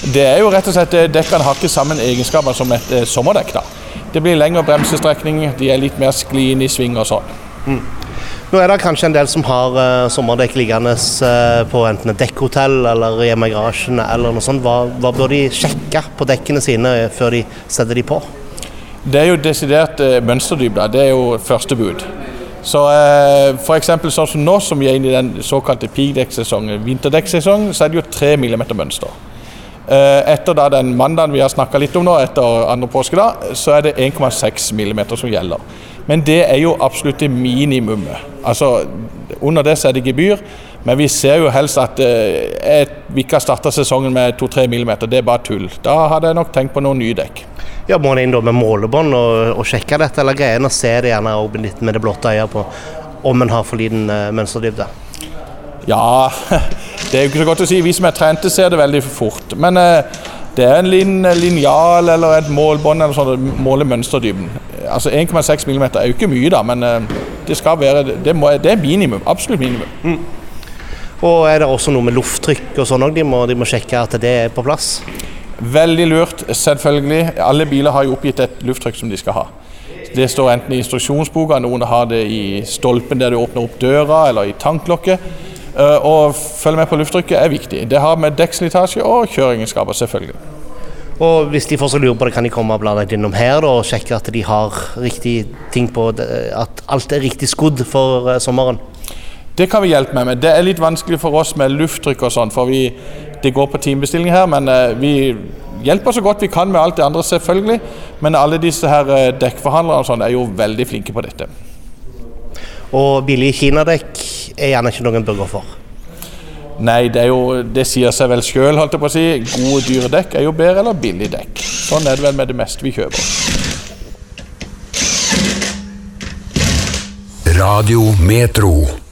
Det er jo rett og slett eh, Dekkene har ikke samme egenskaper som et eh, sommerdekk. da. Det blir lengre bremsestrekning, de er litt mer skliende i sving og sånn. Nå er det kanskje en del som har eh, sommerdekk liggende eh, på enten et dekkhotell eller hjemme i garasjen eller noe sånt. Hva, hva bør de sjekke på dekkene sine før de setter de på? Det er jo desidert eh, mønsterdybde. Det er jo første bud. Så eh, eksempel sånn som nå som vi er inne i den såkalte piggdekksesongen, vinterdekksesongen, så er det jo tre millimeter mønster. Eh, etter da den mandagen vi har snakka litt om nå, etter andre påske, da, så er det 1,6 mm som gjelder. Men det er jo absolutt minimumet. Altså, under det så er det gebyr, men vi ser jo helst at eh, vi ikke har starta sesongen med 2-3 mm. Det er bare tull. Da hadde jeg nok tenkt på noen nye dekk. Ja, Må en inn da med målebånd og, og sjekke dette, eller greier en å se det gjerne litt med det blotte øyet på om en har for liten eh, mønsterdybde? Ja, det er jo ikke så godt å si. Vi som er trente, ser det veldig fort. Men eh, det er en lin, linjal eller et målbånd eller sånt, måler mønsterdybden. Altså 1,6 mm er jo ikke mye, da, men eh, det skal være det, må, det er minimum. Absolutt minimum. Og er det også noe med lufttrykk og sånn òg? De, de må sjekke at det er på plass? Veldig lurt, selvfølgelig. Alle biler har jo oppgitt et lufttrykk som de skal ha. Det står enten i instruksjonsboka, noen har det i stolpen der du åpner opp døra, eller i tanklokket. Eh, Og følge med på lufttrykket er viktig. Det har med dekkslitasje og kjøreegenskaper, selvfølgelig. Og hvis de fortsatt lurer på det, kan de komme blant annet innom her og sjekke at de har riktig ting på At alt er riktig skodd for eh, sommeren? Det kan vi hjelpe med, men det er litt vanskelig for oss med lufttrykk og sånn, for vi, det går på timebestilling her, men eh, vi hjelper så godt vi kan med alt det andre, selvfølgelig. Men alle disse her eh, dekkforhandlerne og sånn er jo veldig flinke på dette. Og billige kinadekk er gjerne ikke noen bør gå for. Nei, det, er jo, det sier seg vel sjøl, holdt jeg på å si. Gode, dyre dekk er jo bedre eller billig dekk. Sånn er det vel med det meste vi kjøper. Radio Metro.